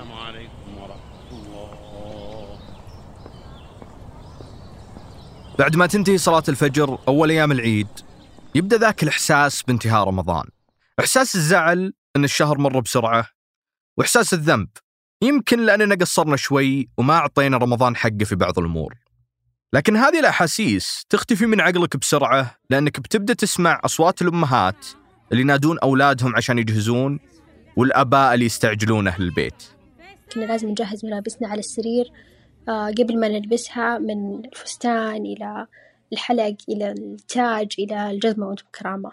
السلام عليكم ورحمة الله. بعد ما تنتهي صلاة الفجر أول أيام العيد يبدأ ذاك الإحساس بانتهاء رمضان. إحساس الزعل أن الشهر مر بسرعة وإحساس الذنب. يمكن لأننا قصرنا شوي وما أعطينا رمضان حقه في بعض الأمور. لكن هذه الأحاسيس تختفي من عقلك بسرعة لأنك بتبدأ تسمع أصوات الأمهات اللي ينادون أولادهم عشان يجهزون والآباء اللي يستعجلون أهل البيت. كنا لازم نجهز ملابسنا على السرير آه، قبل ما نلبسها من الفستان إلى الحلق إلى التاج إلى الجزمة وأنتم بكرامة.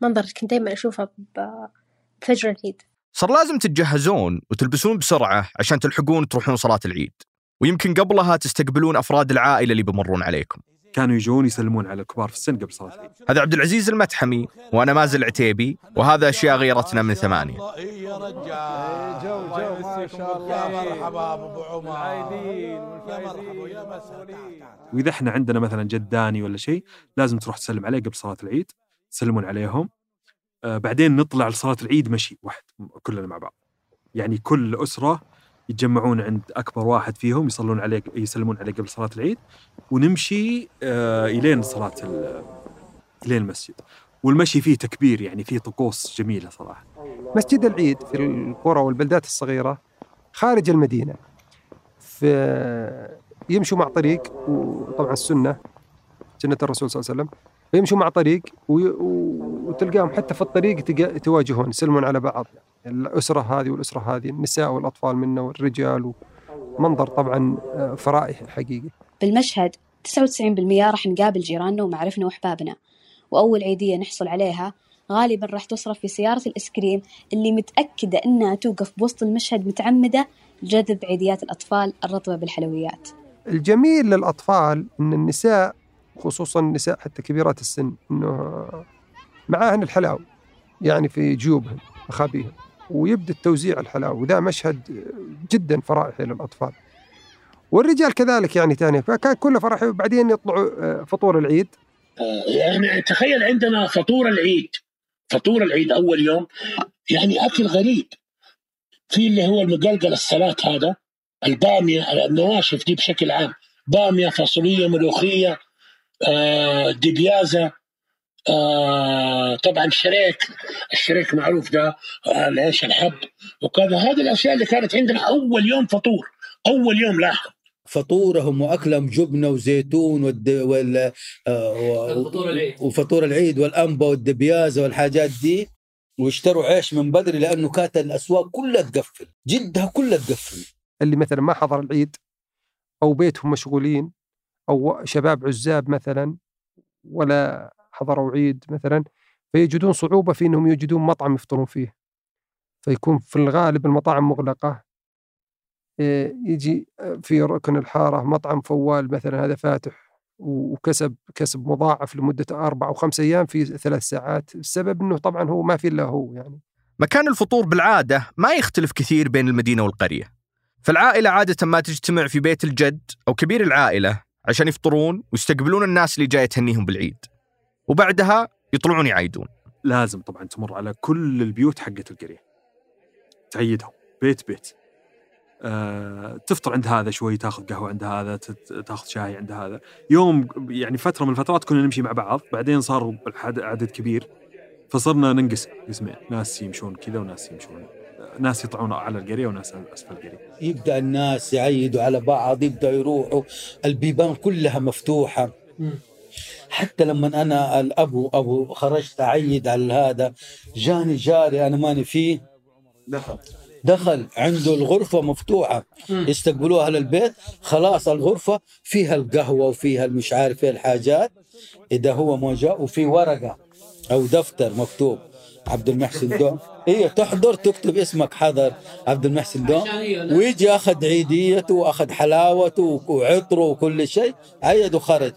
منظر كنت دايما أشوفه بفجر العيد. صار لازم تتجهزون وتلبسون بسرعة عشان تلحقون تروحون صلاة العيد. ويمكن قبلها تستقبلون أفراد العائلة اللي بيمرون عليكم. كانوا يجون يسلمون على الكبار في السن قبل صلاة العيد. هذا عبد العزيز المتحمي وأنا مازل عتيبي وهذا أشياء غيرتنا من ثمانية. يا رجال جو جو ما شاء الله يا مرحبا ابو عمر يا مرحبا مسهلا وإذا إحنا عندنا مثلا جداني ولا شيء لازم تروح تسلم عليه قبل صلاة العيد تسلمون عليهم. آه بعدين نطلع لصلاة العيد مشي واحد كلنا مع بعض. يعني كل أسرة يتجمعون عند أكبر واحد فيهم يصلون عليه يسلمون عليه قبل صلاة العيد ونمشي آه إلين صلاة ال- إلين المسجد. والمشي فيه تكبير يعني فيه طقوس جميلة صراحة. مسجد العيد في القرى والبلدات الصغيرة خارج المدينة. في يمشوا مع طريق وطبعا السنة سنة الرسول صلى الله عليه وسلم. فيمشوا مع طريق و- وتلقاهم حتى في الطريق تواجهون يسلمون على بعض. الأسرة هذه والأسرة هذه النساء والأطفال منا والرجال منظر طبعا آه، فرائح حقيقي. بالمشهد 99% راح نقابل جيراننا ومعارفنا وأحبابنا. وأول عيدية نحصل عليها غالبا راح تصرف في سيارة الإسكريم اللي متأكدة إنها توقف بوسط المشهد متعمدة لجذب عيديات الأطفال الرطبة بالحلويات. الجميل للأطفال أن النساء خصوصا النساء حتى كبيرات السن أنه معاهن الحلاوة يعني في جيوبهن أخابيهن ويبدأ التوزيع الحلاوة وذا مشهد جدا فرائحي للأطفال. والرجال كذلك يعني تاني فكان كله فرح بعدين يطلعوا آه، فطور العيد. يعني تخيل عندنا فطور العيد فطور العيد أول يوم يعني أكل غريب. في اللي هو المقلقل السلات هذا البامية النواشف دي بشكل عام بامية فاصوليه ملوخية آه دبيازة. آه طبعا الشريك الشريك معروف ده آه العيش الحب؟ وكذا. هذه الأشياء اللي كانت عندنا أول يوم فطور أول يوم لاحظ. فطورهم وأكلهم جبنة وزيتون والد... وال... آه، و... فطور العيد. وفطور العيد والأنبا والدبيازة والحاجات دي. واشتروا عيش من بدري لأنه كانت الأسواق كلها تقفل جدها كلها تقفل. اللي مثلا ما حضر العيد أو بيتهم مشغولين أو شباب عزاب مثلا ولا حضروا عيد مثلا فيجدون صعوبة في أنهم يجدون مطعم يفطرون فيه. فيكون في الغالب المطاعم مغلقة. إيه، يجي في ركن الحارة مطعم فوال مثلا هذا فاتح وكسب كسب مضاعف لمدة أربع أو خمس أيام في ثلاث ساعات السبب أنه طبعا هو ما في إلا هو يعني. مكان الفطور بالعادة ما يختلف كثير بين المدينة والقرية. فالعائلة عادة ما تجتمع في بيت الجد أو كبير العائلة عشان يفطرون ويستقبلون الناس اللي جاية تهنيهم بالعيد. وبعدها يطلعون يعايدون. لازم طبعا تمر على كل البيوت حقت القرية. تعيدهم بيت بيت. آه، تفطر عند هذا شوي تاخذ قهوة عند هذا تاخذ شاي عند هذا. يوم يعني فترة من الفترات كنا نمشي مع بعض بعدين صار عدد كبير. فصرنا ننقسم قسمين ناس يمشون كذا وناس يمشون. آه، ناس يطلعون على القرية وناس أسفل القرية. يبدأ الناس يعيدوا على بعض يبدا يروحوا. البيبان كلها مفتوحة. حتى لما أنا الابو أبو خرجت أعيد على هذا جاني جاري أنا ماني فيه دخل. دخل عنده الغرفة مفتوحة. يستقبلوه أهل البيت خلاص الغرفة فيها القهوة وفيها المش عارف إيه الحاجات. إذا هو موجود وفي ورقة أو دفتر مكتوب. عبد المحسن دوم. إيه تحضر تكتب اسمك حضر. عبد المحسن دوم. ويجي أخذ عيديته وأخذ حلاوته وعطره وكل شيء عيد وخرج.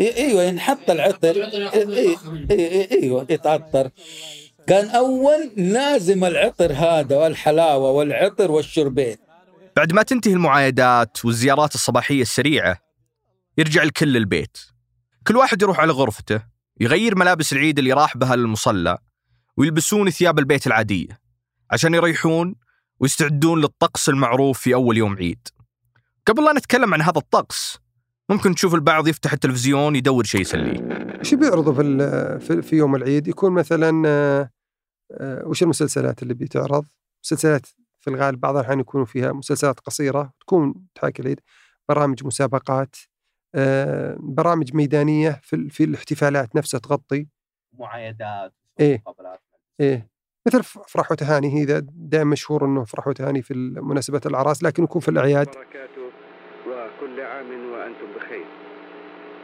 إيوه ينحط العطر إيه- إيوه يتعطر. كان أول لازم العطر هذا والحلاوة والعطر والشربين. بعد ما تنتهي المعايدات والزيارات الصباحية السريعة يرجع الكل البيت كل واحد يروح على غرفته يغير ملابس العيد اللي راح بها للمصلى ويلبسون ثياب البيت العادية عشان يريحون ويستعدون للطقس المعروف في أول يوم عيد. قبل لا نتكلم عن هذا الطقس ممكن تشوف البعض يفتح التلفزيون يدور شيء يسليه. إيش بيعرضوا في, ال- في في يوم العيد؟ يكون مثلا آه، آه، وش المسلسلات اللي بتعرض؟ مسلسلات في الغالب بعض الأحيان يكونوا فيها مسلسلات قصيرة تكون تحاكي العيد. برامج مسابقات آه، برامج ميدانية في, في الاحتفالات نفسها تغطي. معايدات إيه. إيه. مثل ف- افراح وتهاني هي دائما مشهور إنه افراح وتهاني في مناسبة الأعراس لكن يكون في الأعياد وبركاته وكل عام وأنتم بخير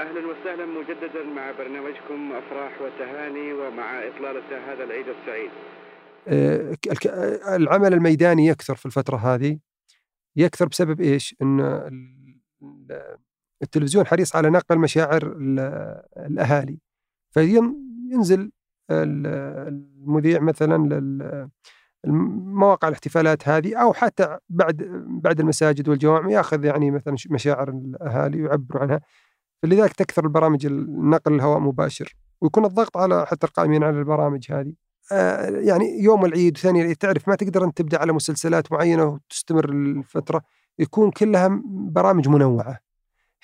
أهلا وسهلا مجددا مع برنامجكم أفراح وتهاني ومع إطلالة هذا العيد السعيد. آه، آه، العمل الميداني يكثر في الفترة هذه. يكثر بسبب ال- ال- التلفزيون حريص على نقل مشاعر ال- الأهالي. فينزل المذيع مثلا لل مواقع الاحتفالات هذه أو حتى بعد بعد المساجد والجوامع يأخذ يعني مثلا مشاعر الأهالي ويعبروا عنها. فلذلك تكثر البرامج النقل الهواء مباشر ويكون الضغط على حتى القائمين على البرامج هذه. آه، يعني يوم العيد وثاني العيد تعرف ما تقدر أنت تبدأ على مسلسلات معينة وتستمر الفترة يكون كلها برامج منوعة.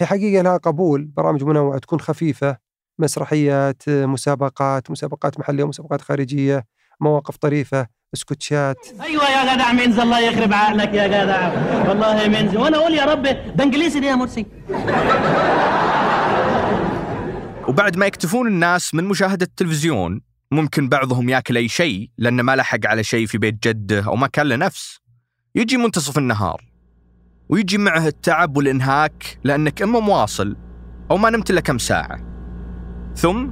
هي حقيقة لها قبول برامج منوعة تكون خفيفة مسرحيات مسابقات مسابقات محلية ومسابقات خارجية مواقف طريفة سكوتشات أيوه يا جدع منز الله يخرب عقلك يا جدع والله منز وأنا أقول يا رب ده انجليزي دي يا مرسي. وبعد ما يكتفون الناس من مشاهدة التلفزيون ممكن بعضهم ياكل أي شيء لأنه ما لحق على شيء في بيت جده أو ما كان له نفس. يجي منتصف النهار ويجي معه التعب والإنهاك لأنك إما مواصل أو ما نمت إلا كم ساعة. ثم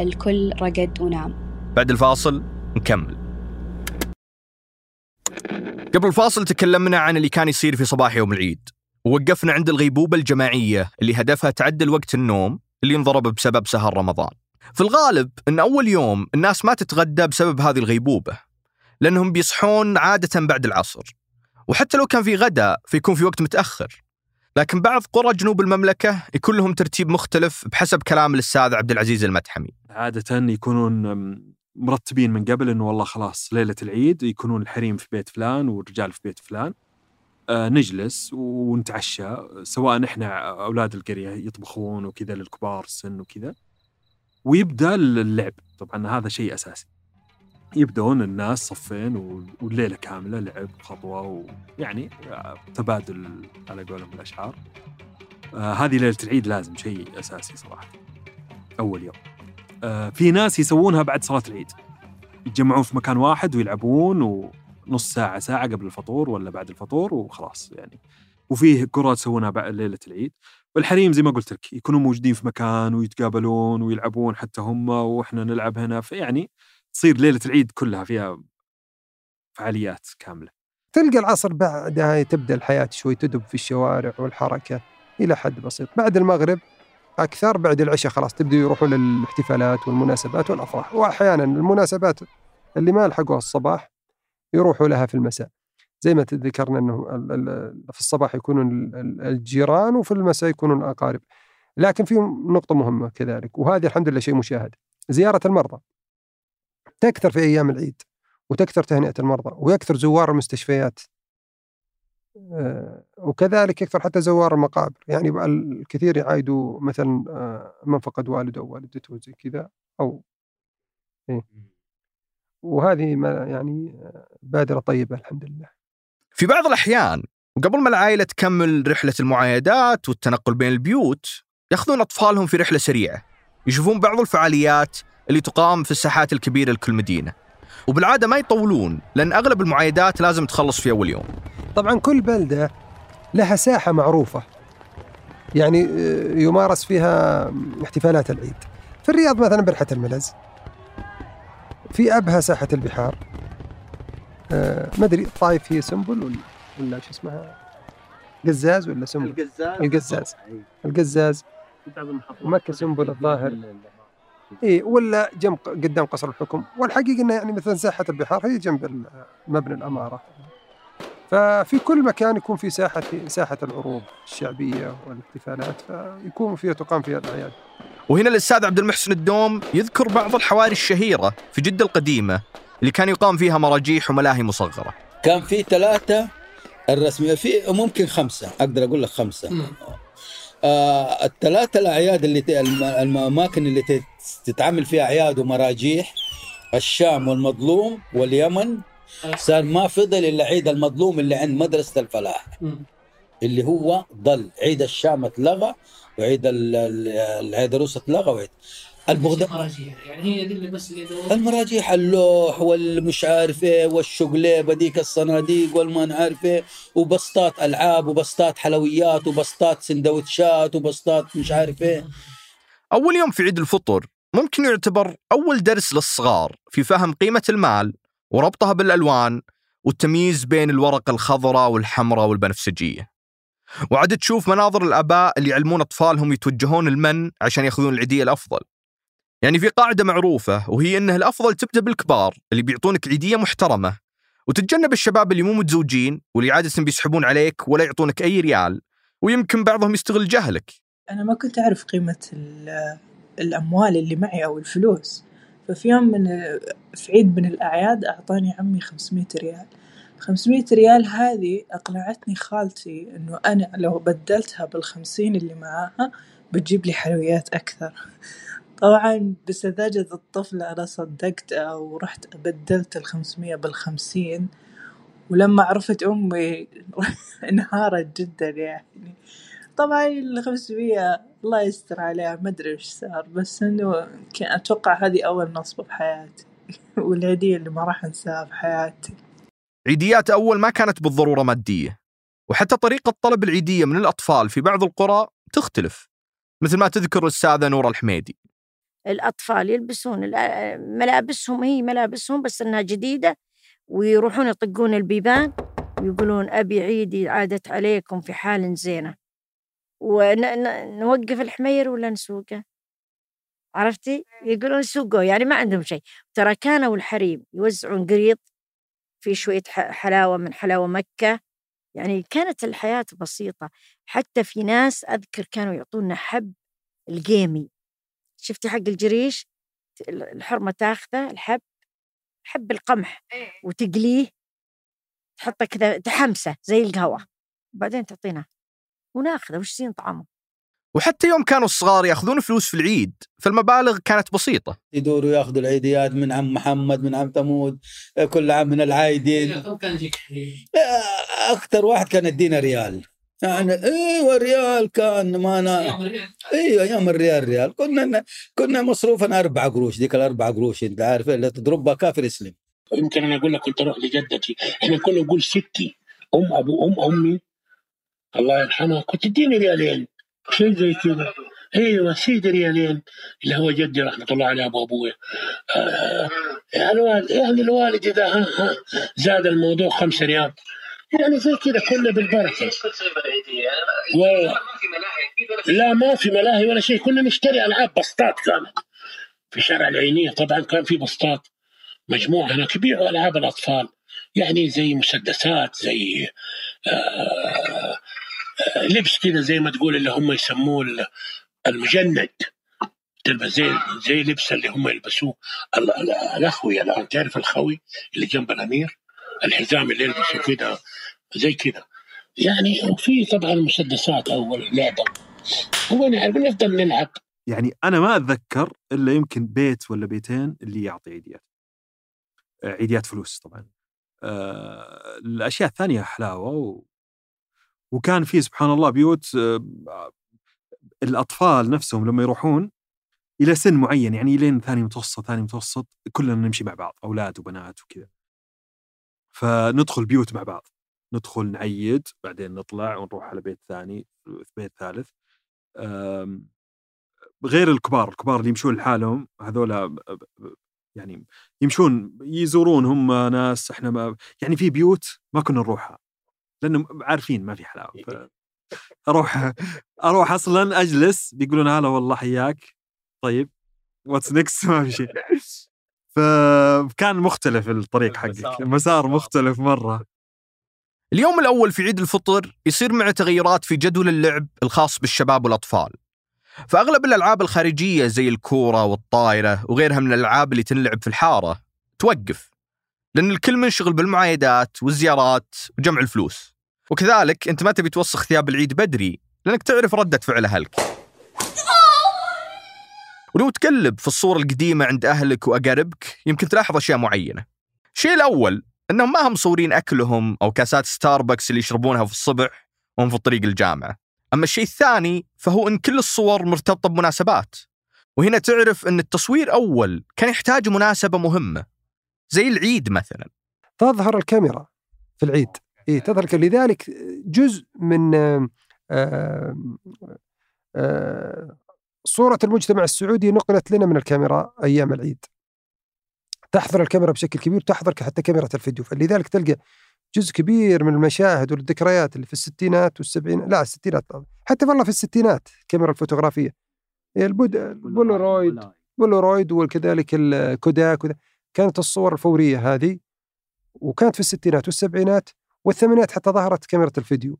الكل رقد ونام. بعد الفاصل نكمل. قبل الفاصل تكلمنا عن اللي كان يصير في صباح يوم العيد. ووقفنا عند الغيبوبة الجماعية اللي هدفها تعدل وقت النوم اللي انضرب بسبب سهر رمضان. في الغالب أن أول يوم الناس ما تتغدى بسبب هذه الغيبوبة لأنهم بيصحون عادة بعد العصر. وحتى لو كان في غداء فيكون في وقت متأخر. لكن بعض قرى جنوب المملكة يكون لهم ترتيب مختلف بحسب كلام الأستاذ عبد العزيز المتحمي عادة يكونون مرتبين من قبل إنه والله خلاص ليلة العيد يكونون الحريم في بيت فلان والرجال في بيت فلان. نجلس ونتعشى سواء إحنا أولاد القرية يطبخون وكذا للكبار السن وكذا. ويبدأ اللعب. طبعا هذا شيء أساسي. يبدون الناس صفين و- والليلة كاملة لعب خطوة ويعني آه، تبادل على قولهم الأشعار. آه هذه ليلة العيد لازم شيء أساسي صراحة. أول يوم. آه، في ناس يسوونها بعد صلاة العيد. يتجمعون في مكان واحد ويلعبون ونص ساعة ساعة قبل الفطور ولا بعد الفطور وخلاص يعني. وفيه قرى تسوونها بعد ليلة العيد. والحريم زي ما قلت لك يكونوا موجودين في مكان ويتقابلون ويلعبون حتى هم وإحنا نلعب هنا. فيعني تصير ليلة العيد كلها فيها فعاليات كاملة. تلقى العصر بعدها تبدأ الحياة شوي تدب في الشوارع والحركة إلى حد بسيط. بعد المغرب أكثر بعد العشاء خلاص تبدأ يروحوا للاحتفالات والمناسبات والأفراح. واحيانا المناسبات اللي ما لحقوها الصباح يروحوا لها في المساء. زي ما ذكرنا انه في الصباح يكونون ال- ال- الجيران وفي المساء يكونون الأقارب. لكن في نقطة مهمة كذلك وهذه الحمد لله شيء مشاهد. زيارة المرضى. تكثر في أيام العيد وتكثر تهنئة المرضى ويكثر زوار المستشفيات. آه، وكذلك يكثر حتى زوار المقابر. يعني الكثير يعايدوا مثلا آه، من فقد والده أو والدته زي كذا أو إيه. وهذه ما يعني بادرة طيبة الحمد لله. في بعض الأحيان وقبل ما العائلة تكمل رحلة المعايدات والتنقل بين البيوت يأخذون أطفالهم في رحلة سريعة. يشوفون بعض الفعاليات اللي تقام في الساحات الكبيرة لكل مدينة. وبالعادة ما يطولون لأن أغلب المعايدات لازم تخلص في أول يوم. طبعا كل بلدة لها ساحة معروفة. يعني آه، يمارس فيها احتفالات العيد. في الرياض مثلا برحه الملز في ابها ساحة البحار. آه، ما أدري الطايف هي سنبل ولا ولا شو اسمها؟ قزاز ولا سنبل؟ القزاز. القزاز. القزاز. ومكة سنبل الظاهر. إي ولا جنب قدام قصر الحكم. والحقيقة إنه يعني مثلا ساحة البحار هي جنب مبنى الأمارة. ففي كل مكان يكون في ساحة في ساحة العروض الشعبية والإحتفالات فيكون فيها تقام فيها الأعياد. وهنا الأستاذ عبد المحسن الدوم يذكر بعض الحواري الشهيرة في جدة القديمة اللي كان يقام فيها مراجيح وملاهي مصغرة. كان في ثلاثة الرسمية في ممكن خمسة أقدر أقول لك خمسة. آه الثلاثة الأعياد اللي ت- الم- الأماكن اللي تت- تتعمل فيها أعياد ومراجيح الشام والمظلوم واليمن صار ما فضل إلا عيد المظلوم اللي عند مدرسة الفلاح. اللي هو ضل عيد الشام اتلغى وعيد ال- ال- العيدروس اتلغى وعيد. البغداد يعني هي دي اللي بس المراجيح اللوح والمش عارف إيه والشقليبه ديك الصناديق والما عارف إيه وبسطات ألعاب وبسطات حلويات وبسطات سندوتشات وبسطات مش عارف إيه. أول يوم في عيد الفطر ممكن يعتبر أول درس للصغار في فهم قيمة المال. وربطها بالألوان والتمييز بين الورقة الخضراء والحمراء والبنفسجية. وعاد تشوف مناظر الآباء اللي يعلمون أطفالهم يتوجهون المن عشان يأخذون العيدية الأفضل. يعني في قاعدة معروفة وهي أنه الأفضل تبدأ بالكبار اللي بيعطونك عيدية محترمة. وتتجنب الشباب اللي مو متزوجين واللي عادة بيسحبون عليك ولا يعطونك أي ريال. ويمكن بعضهم يستغل جهلك. أنا ما كنت أعرف قيمة ال- الأموال اللي معي أو الفلوس. ففي يوم من في عيد من الأعياد أعطاني عمي خمسمية ريال. خمسمية ريال هذه أقنعتني خالتي إنه أنا لو بدلتها بالخمسين اللي معاها بتجيب لي حلويات أكثر. طبعا بسذاجة الطفل أنا صدقتها ورحت بدلت الخمسمية بالخمسين ولما عرفت أمي انهارت جدا يعني. طبعا الخمسمية الله يستر عليها ما أدري وش صار بس إنه كان أتوقع هذه أول نصبة بحياتي والهدية اللي ما راح أنساها بحياتي عيديات أول ما كانت بالضرورة مادية وحتى طريقة طلب العيدية من الأطفال في بعض القرى تختلف مثل ما تذكر الأستاذة نورة الحميدي. الأطفال يلبسون ملابسهم هي ملابسهم بس إنها جديدة ويروحون يطقون البيبان ويقولون أبي عيدي عادت عليكم في حال زينة. ونوقف الحمير ولا نسوقه؟ عرفتي؟ يقولون سوقه يعني ما عندهم شيء. ترى كانوا الحريم يوزعون قريض في شوية حلاوة من حلاوة مكة. يعني كانت الحياة بسيطة. حتى في ناس أذكر كانوا يعطونا حب القيمي. شفتي حق الجريش؟ الحرمة تاخذه الحب حب القمح وتقليه تحطه كذا تحمسه زي القهوة. وبعدين تعطينا وناخذه وش زين طعمه وحتى يوم كانوا الصغار ياخذون فلوس في العيد فالمبالغ كانت بسيطة. يدوروا ياخذوا العيديات من عم محمد من عم ثمود كل عام من العايدين. كم كان يجيك أكثر واحد كان يدينا ريال. يعني إيوه ريال كان ما أنا إيوه أيام الريال ريال. كنا كنا مصروفنا أربع قروش ذيك الأربع قروش أنت عارف اللي تضربها كافر يسلم. يمكن أنا أقول لك كنت أروح لجدتي إحنا كنا نقول ستي أم أبو أم أمي الله يرحمها كنت تديني ريالين شيء زي كذا. أيوه سيدي ريالين اللي هو جدي رحمة الله عليه أبو ابويا آه يعني الوالد يعني الوالد إذا ها ها زاد الموضوع خمسة ريال. يعني زي كذا كنا بالبركة. و... لا ما في ملاهي ولا شيء. كنا نشتري ألعاب بسطات كانت في شارع العينية طبعا كان في بسطات. مجموعة هناك يبيعوا ألعاب الأطفال. يعني زي مسدسات زي آه آه لبس كذا زي ما تقول اللي هم يسموه ال- المجند. تلبس زي زي لبس اللي هم يلبسوه ال- ال- الأخوي الان تعرف الخوي اللي جنب الأمير؟ الحزام اللي يلبسه كذا زي كذا يعني وفي طبعا مسدسات اول لعبة. ونلعب نفضل نلعب. يعني أنا ما أتذكر إلا يمكن بيت ولا بيتين اللي يعطي عيديات. عيديات فلوس طبعا. آه، الأشياء الثانية حلاوة. وكان في سبحان الله بيوت آه، الأطفال نفسهم لما يروحون إلى سن معين يعني لين ثاني متوسط ثاني متوسط كلنا نمشي مع بعض أولاد وبنات وكذا. فندخل بيوت مع بعض. ندخل نعيد بعدين نطلع ونروح على بيت ثاني بيت ثالث. غير الكبار الكبار اللي يمشون لحالهم هذولا يعني يمشون يزورون هم ناس إحنا ما يعني في بيوت ما كنا نروحها. لأنه عارفين ما في حلاوة ف- أروح أروح أصلا أجلس بيقولون هلا والله حياك طيب what's next ما في شيء. فكان مختلف الطريق حقك المسار مختلف مرة. اليوم الأول في عيد الفطر يصير معه تغيرات في جدول اللعب الخاص بالشباب والأطفال. فأغلب الألعاب الخارجية زي الكورة والطايرة وغيرها من الألعاب اللي تنلعب في الحارة توقف. لأن الكل منشغل بالمعايدات والزيارات وجمع الفلوس. وكذلك أنت ما تبي توسخ ثياب العيد بدري لأنك تعرف ردة فعل أهلك ولو تقلب في الصور القديمة عند أهلك وأقاربك يمكن تلاحظ أشياء معينة. الشيء الأول أنهم ما هم مصورين أكلهم أو كاسات ستاربكس اللي يشربونها في الصبح وهم في الطريق الجامعة. أما الشيء الثاني فهو أن كل الصور مرتبطة بمناسبات. وهنا تعرف أن التصوير أول كان يحتاج مناسبة مهمة. زي العيد مثلا. تظهر الكاميرا في العيد. إيه تظهر الكاميرا. لذلك جزء من آه، آه، آه، صورة المجتمع السعودي نقلت لنا من الكاميرا أيام العيد. تحضر الكاميرا بشكل كبير تحضر حتى كاميرا الفيديو. فلذلك تلقى جزء كبير من المشاهد والذكريات اللي في الستينات والسبعينات لا الستينات حتى والله في الستينات الكاميرا الفوتوغرافية. البود ال Polaroid Polaroid وكذلك ال Kodak وذا. كانت الصور الفورية هذه وكانت في الستينات والسبعينات والثمانينات حتى ظهرت كاميرا الفيديو.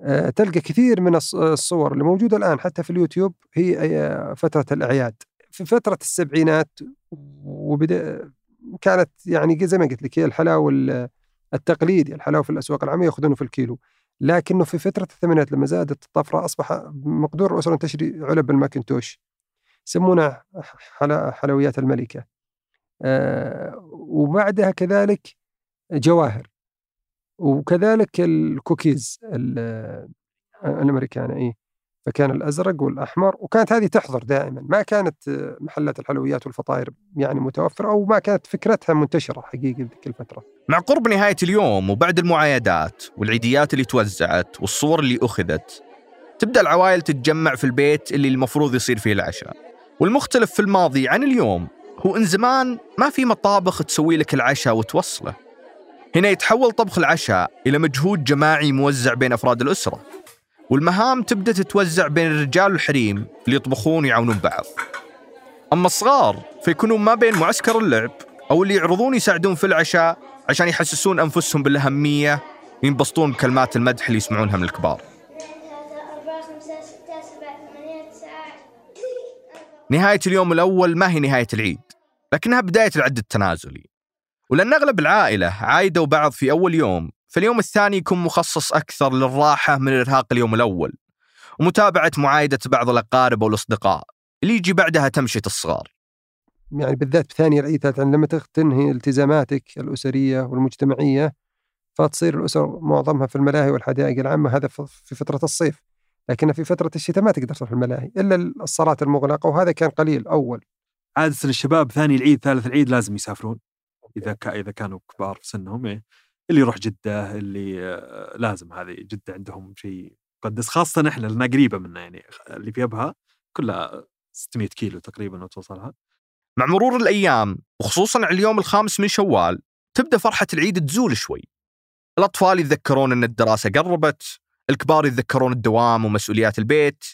آه، تلقى كثير من الص- الصور اللي موجودة الآن حتى في اليوتيوب هي آه، فترة الأعياد. في فترة السبعينات وبدأ كانت يعني زي ما قلت لك هي الحلاوة ال- التقليدي الحلاوة في الأسواق العامة يأخذونه في الكيلو. لكنه في فترة الثمانينات لما زادت الطفرة أصبح مقدور الأسرة أن تشتري علب الماكنتوش يسمونها حلويات الملكة. وبعدها كذلك جواهر وكذلك الكوكيز ال- الأمريكان اي فكان الأزرق والأحمر وكانت هذه تحضر دائما. ما كانت آه، محلات الحلويات والفطاير يعني متوفرة أو ما كانت فكرتها منتشرة حقيقه ذيك الفترة. مع قرب نهاية اليوم وبعد المعايدات والعيديات اللي توزعت والصور اللي أخذت تبدأ العوائل تتجمع في البيت اللي المفروض يصير فيه العشاء. والمختلف في الماضي عن اليوم هو إن زمان ما في مطابخ تسوي لك العشاء وتوصله. هنا يتحول طبخ العشاء إلى مجهود جماعي موزع بين أفراد الأسرة والمهام تبدأ تتوزع بين الرجال والحريم اللي يطبخون ويعاونون بعض. أما الصغار فيكونون ما بين معسكر اللعب أو اللي يعرضون يساعدون في العشاء عشان يحسسون أنفسهم بالأهمية وينبسطون بكلمات المدح اللي يسمعونها من الكبار. نهاية اليوم الأول ما هي نهاية العيد. لكنها بداية العد التنازلي ولأن أغلب العائلة عايدوا بعض في أول يوم فاليوم الثاني يكون مخصص أكثر للراحة من إرهاق اليوم الأول ومتابعة معايدة بعض الأقارب والأصدقاء اللي يجي بعدها تمشية الصغار. يعني بالذات بثاني ثالث لما تنهي التزاماتك الأسرية والمجتمعية فتصير الأسر معظمها في الملاهي والحدائق العامة هذا في فترة الصيف لكن في فترة الشتاء ما تقدر تروح الملاهي إلا الصالات المغلقة وهذا كان قليل أول. عادة الشباب ثاني العيد ثالث العيد لازم يسافرون. إذا إذا كانوا كبار في سنهم إيه. اللي يروح جدة اللي آه، لازم هذه جدة عندهم شيء مقدس خاصة إحنا لأنها قريبة منا يعني اللي في أبها كلها 600 كيلو تقريبا وتوصلها مع مرور الأيام وخصوصا على اليوم الخامس من شوال تبدأ فرحة العيد تزول شوي. الأطفال يتذكرون أن الدراسة قربت الكبار يتذكرون الدوام ومسؤوليات البيت.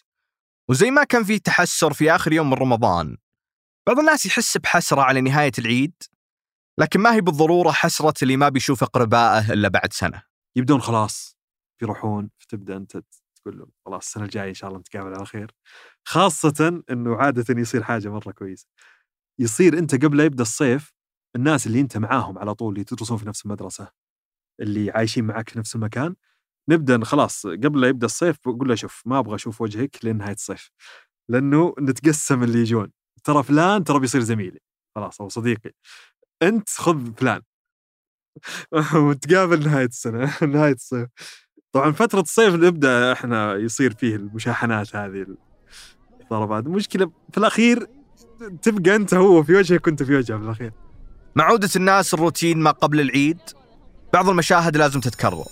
وزي ما كان في تحسر في آخر يوم من رمضان بعض الناس يحس بحسرة على نهاية العيد لكن ما هي بالضرورة حسرة اللي ما بيشوف أقربائه إلا بعد سنة. يبدون خلاص بيروحون فتبدا أنت تقول له خلاص السنة الجاية إن شاء الله نتقابل على خير. خاصة إنه عادة يصير حاجة مرة كويسة. يصير أنت قبل لا يبدأ الصيف الناس اللي أنت معاهم على طول اللي يدرسون في نفس المدرسة اللي عايشين معك في نفس المكان نبدأ خلاص قبل لا يبدأ الصيف بقول له شوف ما أبغى أشوف وجهك لين نهايه الصيف لأنه نتقسم اللي يجون. ترى فلان ترى بيصير زميلي. خلاص أو صديقي. أنت خذ فلان. ونتقابل نهاية السنة نهاية الصيف. طبعا فترة الصيف نبدأ إحنا يصير فيه المشاحنات هذه الضربات المشكلة في الأخير تبقى أنت هو في وجهك وأنت في وجهه في الأخير. مع عودة الناس الروتين ما قبل العيد. بعض المشاهد لازم تتكرر.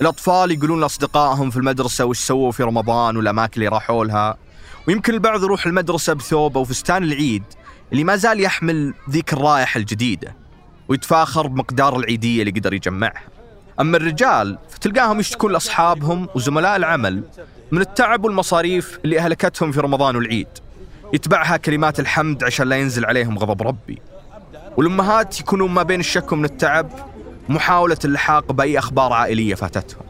الأطفال يقولون لأصدقائهم في المدرسة وش سووا في رمضان والأماكن اللي راحوا لها. ويمكن البعض يروح المدرسة بثوب أو فستان العيد اللي ما زال يحمل ذيك الرائحة الجديدة ويتفاخر بمقدار العيدية اللي قدر يجمعها. أما الرجال فتلقاهم يشتكون لأصحابهم وزملاء العمل من التعب والمصاريف اللي أهلكتهم في رمضان والعيد. يتبعها كلمات الحمد عشان لا ينزل عليهم غضب ربي. والأمهات يكونون ما بين الشك من التعب محاولة اللحاق بأي أخبار عائلية فاتتهم.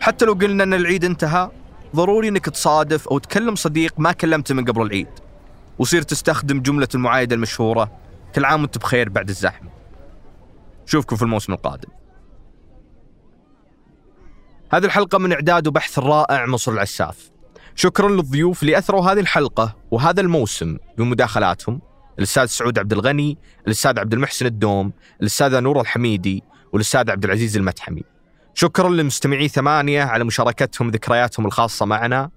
حتى لو قلنا أن العيد انتهى ضروري أنك تصادف أو تكلم صديق ما كلمته من قبل العيد. وصير تستخدم جملة المعايدة المشهورة كل عام وأنت بخير بعد الزحمة. نشوفكم في الموسم القادم. هذه الحلقة من إعداد وبحث الرائع مصر العساف. شكرا للضيوف اللي أثروا هذه الحلقة وهذا الموسم بمداخلاتهم. الأستاذ سعود عبد الغني الأستاذ عبد المحسن الدوم الأستاذة نور الحميدي والأستاذ عبد العزيز المتحمي شكرا لمستمعي ثمانية على مشاركتهم ذكرياتهم الخاصة معنا.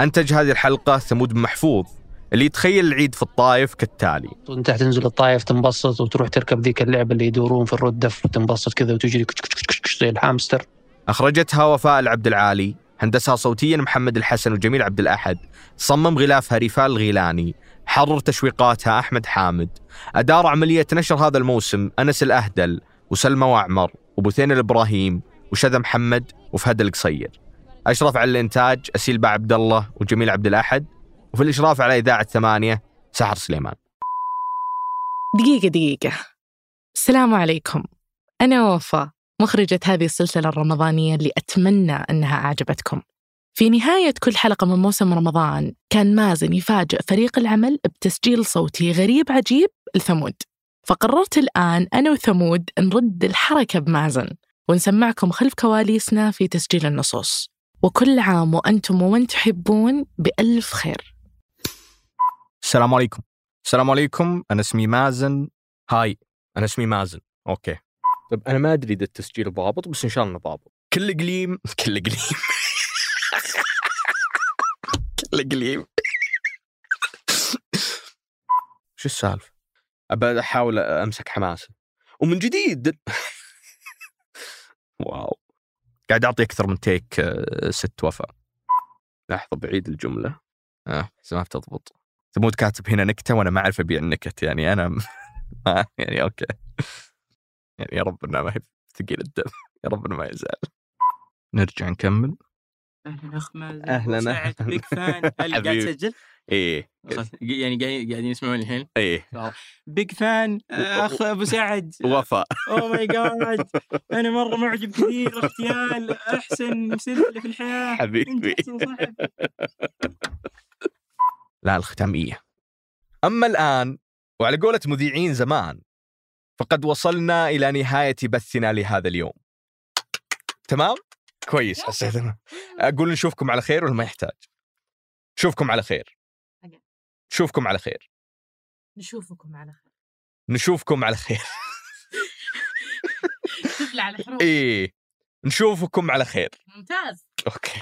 أنتج هذه الحلقة ثمود محفوظ اللي يتخيل العيد في الطايف كالتالي. وأنت تنزل الطايف تنبسط وتروح تركب ذيك اللعبة اللي يدورون في الردف وتنبسط كذا وتجري كش كش كش كش زي الهامستر. أخرجتها وفاء العبد العالي هندسها صوتيا محمد الحسن وجميل عبد الأحد. صمم غلافها ريفال الغيلاني حرر تشويقاتها أحمد حامد. أدار عملية نشر هذا الموسم أنس الأهدل وسلمى وعمر وبثين الإبراهيم وشذا محمد وفهد القصير. أشرف على الإنتاج أسيل با عبد الله وجميل عبد الأحد وفي الإشراف على إذاعة ثمانية سحر سليمان. دقيقة دقيقة. السلام عليكم. أنا وفاء مخرجة هذه السلسلة الرمضانية اللي أتمنى أنها أعجبتكم. في نهاية كل حلقة من موسم رمضان كان مازن يفاجئ فريق العمل بتسجيل صوتي غريب عجيب لثمود. فقررت الآن أنا وثمود نرد الحركة بمازن. ونسمعكم خلف كواليسنا في تسجيل النصوص. وكل عام وأنتم ومن تحبون بألف خير. السلام عليكم. السلام عليكم. أنا اسمي مازن. هاي أنا اسمي مازن. أوكي. طيب أنا ما أدري إذا التسجيل ضابط بس إن شاء الله ضابط. كل قليم. كل قليم. كل قليم. شو السالفة؟ أبى أحاول أمسك حماسة. ومن جديد واو. قاعد أعطي أكثر من تيك آه، ست وفاء. لحظة بعيد الجملة. آه بس ما بتضبط ثمود كاتب هنا نكتة وأنا ما أعرف أبيع النكت يعني أنا ما يعني أوكي. يعني يا رب إنها ما هي ثقيل الدم. يا رب إنه ما يزعل نرجع نكمل. أهلا أخ مازن أهلاً. بيج فان هل قاعد. تسجل؟ إيه يعني قاعدين يسمعوني الحين؟ إيه بيج فان أخ أبو سعد وفاء اوه ماي جاد أنا مرة معجب كثير اغتيال أحسن سلسله في الحياة حبيبي. لا الختامية أما الآن وعلى قولة مذيعين زمان فقد وصلنا إلى نهاية بثنا لهذا اليوم تمام؟ كويس حسيت أنا أقول نشوفكم على خير ولا ما يحتاج؟ نشوفكم على خير. نشوفكم على خير. نشوفكم على خير. نشوفكم على خير. على حروف إيه نشوفكم على خير. ممتاز. أوكي.